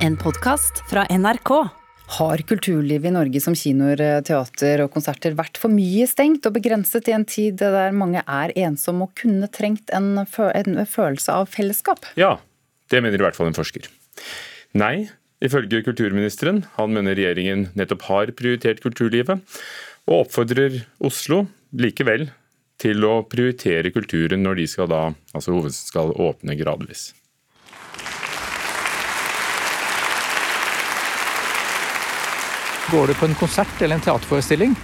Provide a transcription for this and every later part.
En podkast fra NRK. Har kulturlivet i Norge som kinoer, teater og konserter vært for mye stengt og begrenset i en tid der mange er ensomme og kunne trengt en, en følelse av fellesskap? Ja, det mener i hvert fall en forsker. Nei, ifølge kulturministeren. Han mener regjeringen nettopp har prioritert kulturlivet, og oppfordrer Oslo likevel til å prioritere kulturen når de skal da, altså skal åpne gradvis. Går du på en konsert eller en teaterforestilling,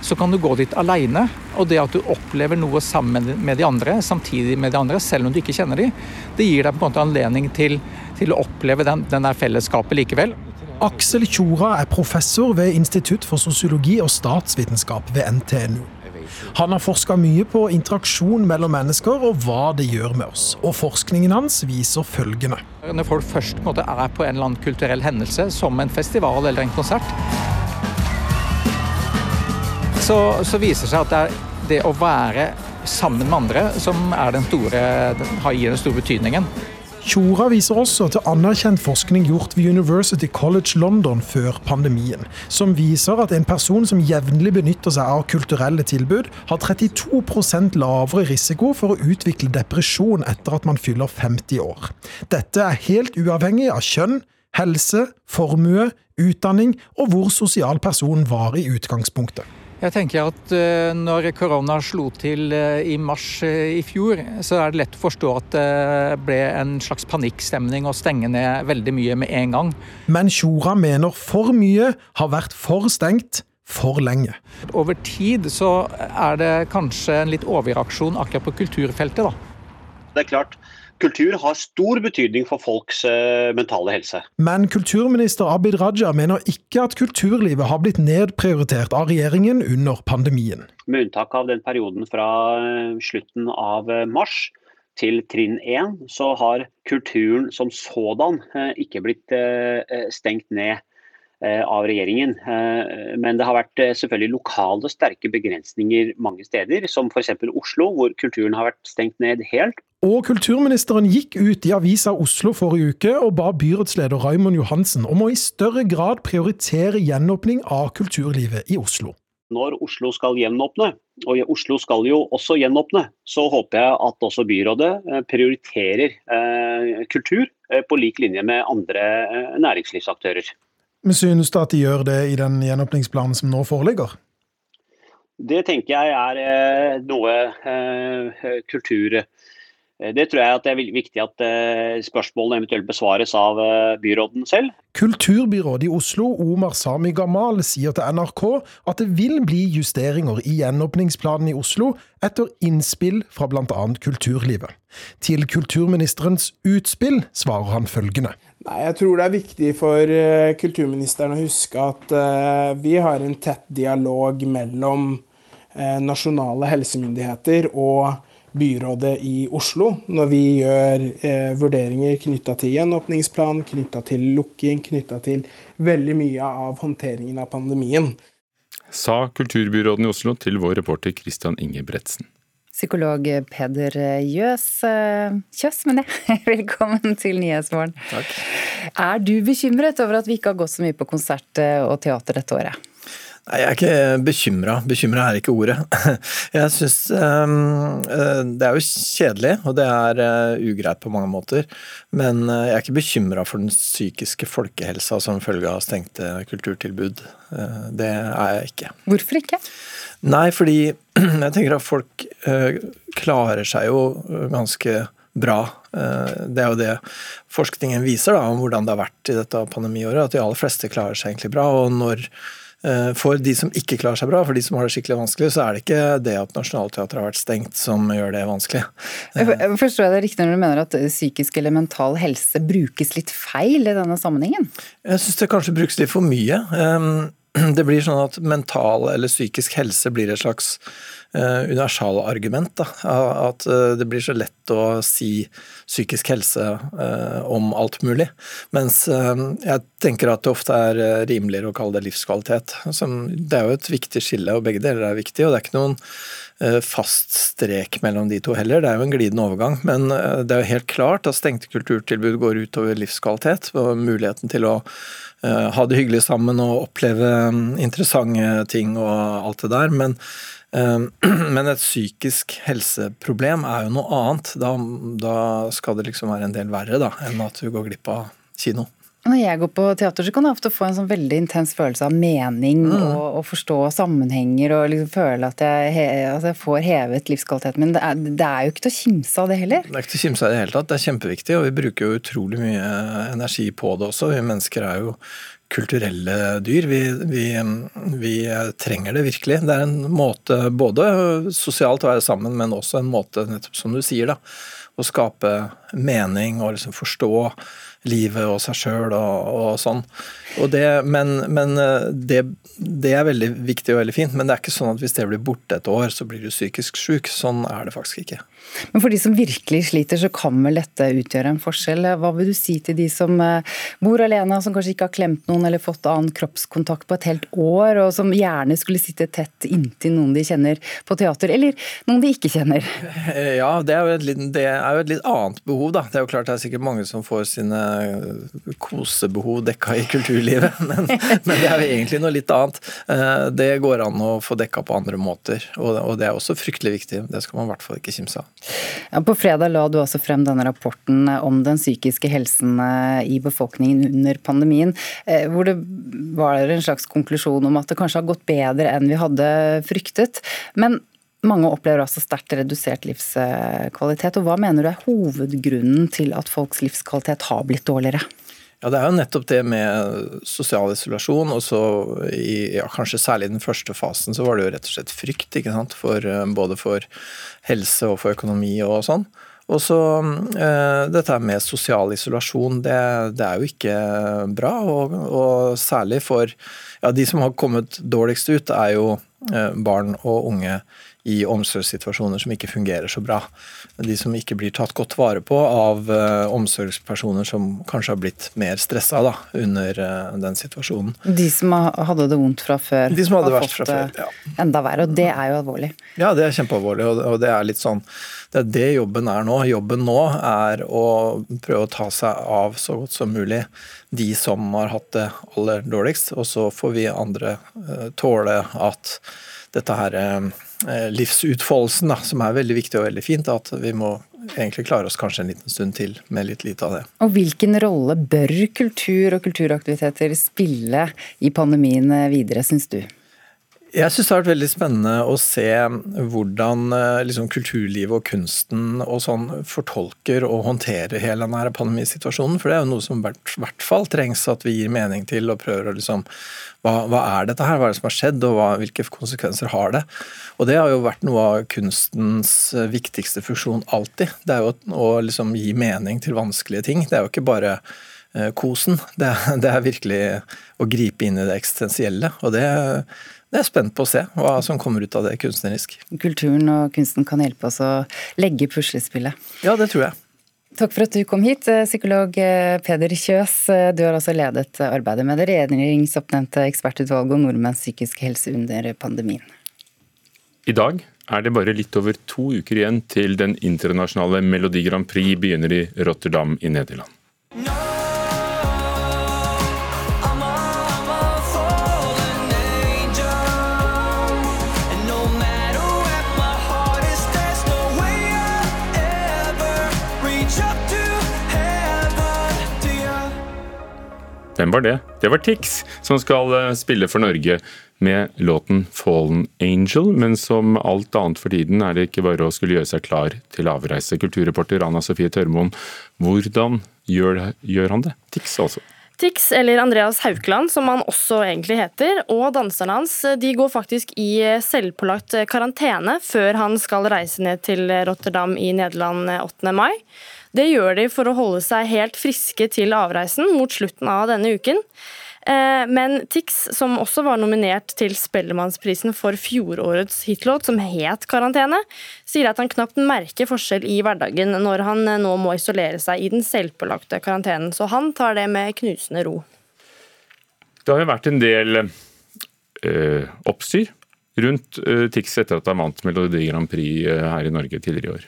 så kan du gå dit alene. Og det at du opplever noe sammen med de andre, samtidig med de andre, selv om du ikke kjenner dem, det gir deg på en måte anledning til, til å oppleve den, den fellesskapet likevel. Aksel Tjora er professor ved Institutt for sosiologi og statsvitenskap ved NTNU. Han har forska mye på interaksjon mellom mennesker og hva det gjør med oss. Og forskningen hans viser følgende. Når folk først på er på en eller annen kulturell hendelse, som en festival eller en konsert, så, så viser det seg at det er det å være sammen med andre som den store, gir den store betydningen. Tjora viser også til anerkjent forskning gjort ved University College London før pandemien, som viser at en person som jevnlig benytter seg av kulturelle tilbud, har 32% lavere risiko for å utvikle depresjon etter at man fyller 50 år. Dette er helt uavhengig av kjønn, helse, formue, utdanning og hvor sosial personen var i utgangspunktet. Jeg tenker at eh, når korona slo til eh, i mars eh, i fjor, så er det lett å forstå at det ble en slags panikkstemning å stenge ned veldig mye med en gang. Men Tjora mener for mye har vært for stengt for lenge. Over tid så er det kanskje en litt overreaksjon akkurat på kulturfeltet, da. Det er klart, Kultur har stor betydning for folks uh, mentale helse. Men kulturminister Abid Raja mener ikke at kulturlivet har blitt nedprioritert av regjeringen under pandemien. Med unntak av den perioden fra uh, slutten av uh, mars til trinn 1, så har kulturen som sådan ikke blitt stengt ned av regjeringen. Men det har vært selvfølgelig lokale sterke begrensninger mange steder, som f.eks. Oslo, hvor kulturen har vært stengt ned helt. Og kulturministeren gikk ut i Avisa Oslo forrige uke og ba byrådsleder Raymond Johansen om å i større grad prioritere gjenåpning av kulturlivet i Oslo. Når Oslo skal gjenåpne, og Oslo skal jo også gjenåpne, så håper jeg at også byrådet eh, prioriterer eh, kultur eh, på lik linje med andre næringslivsaktører. Men Synes du at de gjør det i den gjenåpningsplanen som nå foreligger? Det tenker jeg er noe kultur Eh, det tror jeg at det er viktig at eh, spørsmålene eventuelt besvares av eh, byråden selv. Kulturbyrådet i Oslo, Omar Sami Gamal, sier til NRK at det vil bli justeringer i gjenåpningsplanen i Oslo etter innspill fra bl.a. kulturlivet. Til kulturministerens utspill svarer han følgende. Nei, Jeg tror det er viktig for kulturministeren å huske at vi har en tett dialog mellom nasjonale helsemyndigheter og byrådet i Oslo når vi gjør uh, vurderinger knytta til gjenåpningsplan, knytta til lukking, knytta til veldig mye av håndteringen av pandemien. Sa kulturbyråden i Oslo til vår reporter Christian Inge Bretsen. Psykolog Peder Jøs eh, Kjøss, mener jeg. Velkommen til Nyhetsmorgen. Takk. Er du bekymret over at vi ikke har gått så mye på konsert og teater dette året? Nei, Jeg er ikke bekymra. Bekymra er ikke ordet. Jeg syns um, Det er jo kjedelig, og det er uh, ugreit på mange måter. Men uh, jeg er ikke bekymra for den psykiske folkehelsa som følge av stengte kulturtilbud. Uh, det er jeg ikke. Hvorfor ikke? Nei, fordi jeg tenker at folk klarer seg jo ganske bra. Det er jo det forskningen viser da, om hvordan det har vært i dette pandemiåret. At de aller fleste klarer seg egentlig bra. og når Eh, for de som ikke klarer seg bra, for de som har det skikkelig vanskelig, så er det ikke det at Nationaltheatret har vært stengt som gjør det vanskelig. Forstår jeg det riktig når du mener at psykisk eller mental helse brukes litt feil i denne sammenhengen? Jeg syns det kanskje brukes litt for mye. Det blir sånn at mental eller psykisk helse blir et slags uh, universalargument. At uh, det blir så lett å si psykisk helse uh, om alt mulig. Mens jeg tenker at det ofte er rimeligere å kalle det livskvalitet. Det er jo et viktig skille, og begge deler er viktig. og det er ikke noen eh, fast strek mellom de to heller. Det er jo en glidende overgang. Men eh, det er jo helt klart at stengte kulturtilbud går utover livskvalitet og muligheten til å ha det hyggelig sammen og oppleve mm, interessante ting og alt det der. Men, men et psykisk helseproblem er jo noe annet. Da, da skal det liksom være en del verre da, enn at du går glipp av kino. Når jeg går på teater, så kan jeg ofte få en sånn veldig intens følelse av mening mm. og, og, forstå sammenhenger og liksom føle at jeg, he, altså jeg, får hevet livskvaliteten min. Det er, det er, jo ikke til å kimse av det heller. Det er ikke til å kimse av det i hele tatt. Det er kjempeviktig, og vi bruker jo utrolig mye energi på det også. Vi mennesker er jo kulturelle dyr. Vi, vi, vi, trenger det virkelig. Det er en måte både sosialt å være sammen, men også en måte, nettopp som du sier, da, å skape mening og liksom forstå livet og seg sjøl og, og, sånn. Og det, men, men eh, det, det, er veldig viktig og veldig fint, men det er ikke sånn at hvis det blir borte et år, så blir du psykisk sjuk. Sånn er det faktisk ikke. Men for de som virkelig sliter, så kan vel dette utgjøre en forskjell. Hva vil du si til de som eh, bor alene, som kanskje ikke har klemt noen eller fått annen kroppskontakt på et helt år, og som gjerne skulle sitte tett inntil noen de kjenner på teater, eller noen de ikke kjenner? Ja, det er jo det er jo et litt annet behov, da. Det er jo klart det er sikkert mange som får sine kosebehov dekka i kulturlivet, men, men det er jo egentlig noe litt annet. Eh, det går an å få dekka på andre måter, og det er også fryktelig viktig. Det skal man i hvert fall ikke kimse av. Ja, på fredag la du også frem denne rapporten om den psykiske helsen eh, i befolkningen under pandemien, eh, hvor det var en slags konklusjon om at det kanskje har gått bedre enn vi hadde fryktet. Men mange opplever altså sterkt redusert livskvalitet. og Hva mener du er hovedgrunnen til at folks livskvalitet har blitt dårligere? Ja, Det er jo nettopp det med sosial isolasjon. og så i, ja, Kanskje særlig i den første fasen så var det jo rett og slett frykt. ikke sant? For, eh, både for helse og for økonomi og sånn. Og så eh, Dette med sosial isolasjon, det, det, er jo ikke bra. Og, og særlig for ja, de som har kommet dårligst ut, er jo eh, barn og unge i omsorgssituasjoner som ikke fungerer så bra. De som ikke blir tatt godt vare på av uh, omsorgspersoner som kanskje har blitt mer stressa da, under uh, den situasjonen. De som hadde det vondt fra før, de som hadde har fått fra før, ja. enda verre. Og det er jo alvorlig. Ja, det er kjempealvorlig. Og, og det er litt sånn Det er det jobben er nå. Jobben nå er å prøve å ta seg av så godt som mulig de som har hatt det aller dårligst, og så får vi andre uh, tåle at dette her Eh, livsutfoldelsen, da, som er veldig viktig og veldig fint. At vi må egentlig klare oss kanskje en liten stund til med litt lite av det. Og Hvilken rolle bør kultur og kulturaktiviteter spille i pandemien videre, syns du? Jeg syns det har vært veldig spennende å se hvordan eh, liksom, kulturlivet og kunsten og sånn fortolker og håndterer hele denne pandemisituasjonen. For det er jo noe som i hvert fall trengs at vi gir mening til og prøver å liksom hva, hva, er dette her, hva er det som har skjedd, og hva, hvilke konsekvenser har det? Og det har jo vært noe av kunstens eh, viktigste funksjon alltid. Det er jo å, å liksom gi mening til vanskelige ting. Det er jo ikke bare kosen. Det, det, er virkelig å gripe inn i det eksistensielle. Og det det er spent på å se hva som kommer ut av det kunstnerisk. Kulturen og kunsten kan hjelpe oss å legge puslespillet. Ja, det tror jeg. Takk for at du kom hit, eh, psykolog eh, Peder Kjøs. Eh, du har også ledet arbeidet med det regjeringsoppnevnte ekspertutvalget om nordmenns psykiske helse under pandemien. I dag er det bare litt over to uker igjen til den internasjonale Melodi Grand Prix begynner i Rotterdam i Nederland. Hvem var det? Det var Tix, som skal eh, spille for Norge med låten 'Fallen Angel'. Men som alt annet for tiden er det ikke bare å skulle gjøre seg klar til avreise. Kulturreporter Anna Sofie Tørmoen, hvordan gjør, gjør han det? Tix, altså. Tix, eller Andreas Haukeland, som han også egentlig heter, og danserne hans de går faktisk i selvpålagt karantene før han skal reise ned til Rotterdam i Nederland 8. mai. Det gjør de for å holde seg helt friske til avreisen mot slutten av denne uken. Eh, men Tix, som også var nominert til Spellemannsprisen for fjorårets hitlåt, som het 'Karantene', sier at han knapt merker forskjell i hverdagen når han nå må isolere seg i den selvpålagte karantenen. Så han tar det med knusende ro. Det har jo vært en del øh, oppstyr rundt Tix etter at han vant Melodi Grand Prix her i Norge tidligere i år?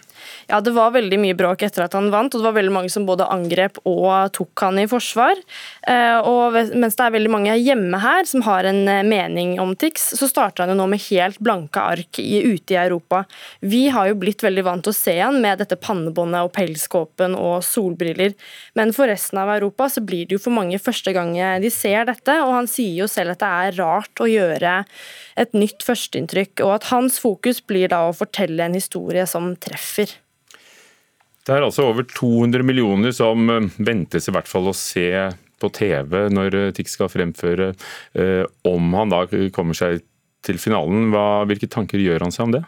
Ja, det var veldig mye bråk etter at han vant, og det var veldig mange som både angrep og tok han i forsvar. Og mens det er veldig mange hjemme her som har en mening om Tix, så starter han jo nå med helt blanke ark ute i Europa. Vi har jo blitt veldig vant til å se han med dette pannebåndet og pelskåpen og solbriller, men for resten av Europa så blir det jo for mange første gang de ser dette, og han sier jo selv at det er rart å gjøre et nytt førsteinntrykk, og at hans fokus blir da å fortelle en historie som treffer. Det er altså over 200 millioner som eh, ventes i hvert fall å se på TV når eh, Tix skal fremføre. Eh, om han da kommer seg til finalen, hva, hvilke tanker gjør han seg om det?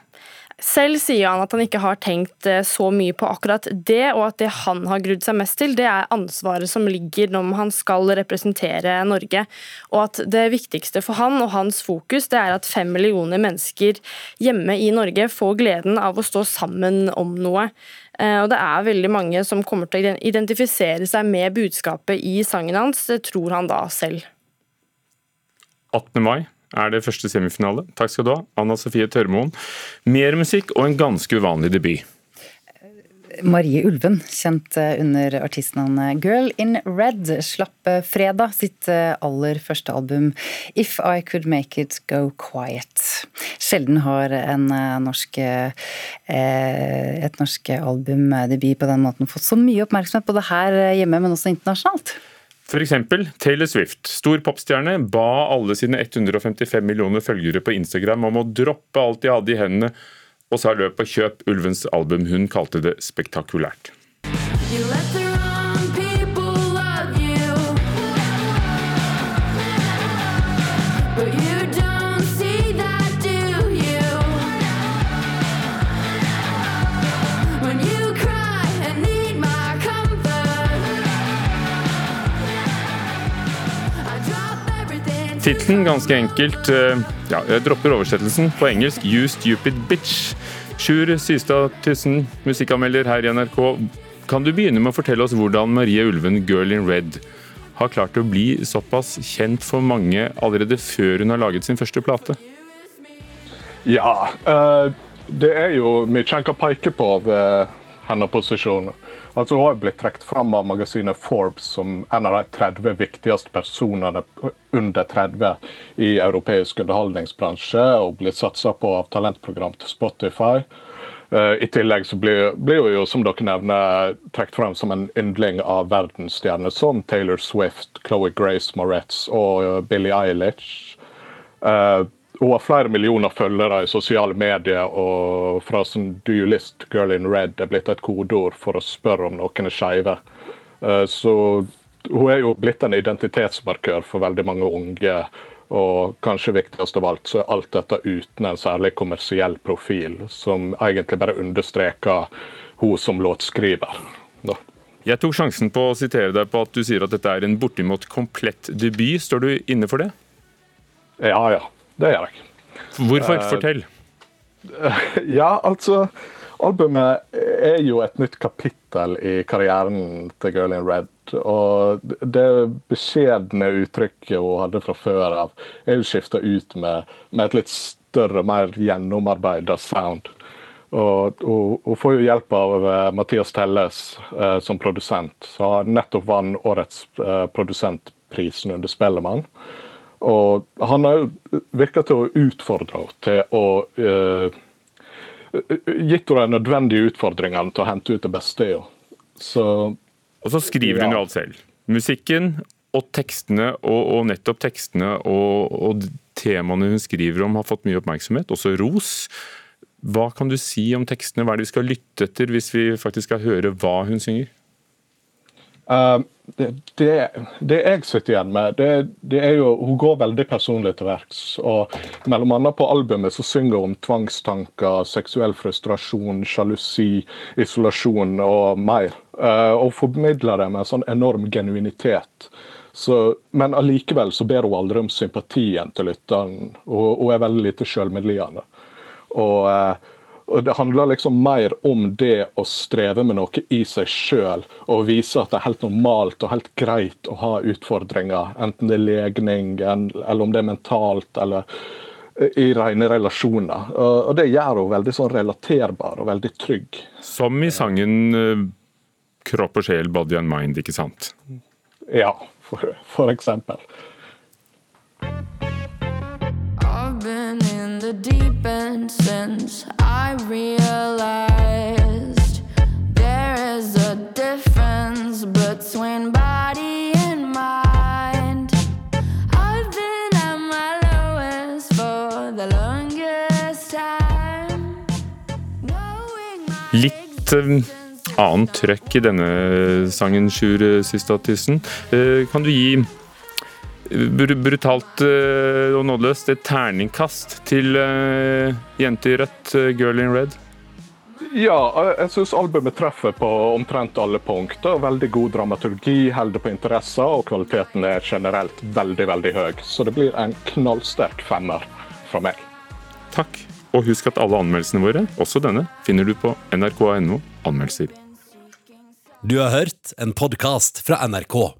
Selv sier han at han ikke har tenkt så mye på akkurat det, og at det han har grudd seg mest til, det er ansvaret som ligger når han skal representere Norge. Og at det viktigste for han og hans fokus, det er at fem millioner mennesker hjemme i Norge får gleden av å stå sammen om noe. Eh, og det er veldig mange som kommer til å identifisere seg med budskapet i sangen hans, tror han da selv. 18. mai er det første semifinale. Takk skal du ha, Anna Sofie Tørmoen. Mer musikk og en ganske uvanlig debut. Marie Ulven, kjent eh, under artistnavnet Girl in Red, slapp eh, fredag sitt eh, aller første album If I Could Make It Go Quiet. Sjelden har norsk, et norsk albumdebut på den måten fått så mye oppmerksomhet både her hjemme, men også internasjonalt. F.eks. Taylor Swift, stor popstjerne, ba alle sine 155 millioner følgere på Instagram om å droppe alt de hadde i hendene og sa løp og kjøp Ulvens album. Hun kalte det spektakulært. Tittelen ganske enkelt eh, ja, Jeg dropper oversettelsen på engelsk 'You Stupid Bitch'. Sjur Systad Tyssen, musikkanmelder her i NRK. Kan du begynne med å fortelle oss hvordan Marie Ulven, 'Girl in Red', har klart å bli såpass kjent for mange allerede før hun har laget sin første plate? Ja, uh, det er jo mye en kan peke på ved hennes posisjon. Altså, hun har blitt trukket fram av magasinet Forbes som en av de 30 viktigste personene under 30 i europeisk underholdningsbransje, og blitt satsa på av talentprogram til Spotify. Uh, I tillegg så blir, hun jo, som dere nevner, trukket frem som en yndling av verdensstjerner som Taylor Swift, Chloé Grace Moretz og Billie Eilish. Uh, hun har flere millioner følgere i sosiale medier, og frasen 'do you list girl in red' er blitt et kodeord for å spørre om noen er skeive. Eh, så hun er jo blitt en identitetsmarkør for veldig mange unge. Og kanskje viktigst av alt, så er alt dette uten en særlig kommersiell profil, som egentlig bare understreker hun som låtskriver. Da. Jeg tok sjansen på å sitere deg på at du sier at dette er en bortimot komplett debut. Står du inne for det? Ja, ja. Det gjør jeg. Hvorfor? Eh, Fortell. Ja, altså Albumet er jo et nytt kapittel i karrieren til Girl in Red. Og det beskjedne uttrykket hun hadde fra før av, er jo skifta ut med, med, et litt større, mer gjennomarbeida sound. Og hun får jo hjelp av uh, Mathias Telles uh, som produsent, som nettopp vant årets uh, produsentprisen under Spellemann. Og han har virka til å utfordre henne til å uh, Gitt henne de nødvendige utfordringene til å hente ut det beste i henne. Og så skriver hun jo alt selv. Musikken og tekstene, og, og nettopp tekstene og, og, temaene hun skriver om, har fått mye oppmerksomhet, også ros. Hva kan du si om tekstene? Hva er det vi skal lytte etter hvis vi faktisk skal høre hva hun synger? Uh, det, det, jeg sitter igjen med, det, det, er jo Hun går veldig personlig til verks. og Mellom annet på albumet så synger hun tvangstanker, seksuell frustrasjon, sjalusi, isolasjon og mer. Uh, og formidler det med en sånn enorm genuinitet. Så, men allikevel så ber hun aldri om sympatien til lytteren. Og hun er veldig lite sjølmedlidende. Og uh, og Det handler liksom mer om det å streve med noe i seg sjøl og vise at det er helt normalt og helt greit å ha utfordringer. Enten det er legning eller om det er mentalt eller i rene relasjoner. Og det gjør henne veldig sånn relaterbar og veldig trygg. Som i sangen eh, 'Kropp og sjel, body and mind', ikke sant? Ja, for, for eksempel. I've been in the deep end since I realized there is a difference between body and mind. I've been at my lowest for the longest time. Litt eh, annet trøkk i denne sangen, Sjur Systatisen. Eh, kan du gi brutalt eh, og nådeløst et terningkast til eh, Jente i rødt, eh, Girl in red? Ja, jeg syns albumet treffer på omtrent alle punkter. Veldig god dramaturgi, holder på interesser, og kvaliteten er generelt veldig, veldig høy. Så det blir en knallsterk femmer fra meg. Takk. Og husk at alle anmeldelsene våre, også denne, finner du på nrk.no anmeldelser. Du har hørt en podkast fra NRK.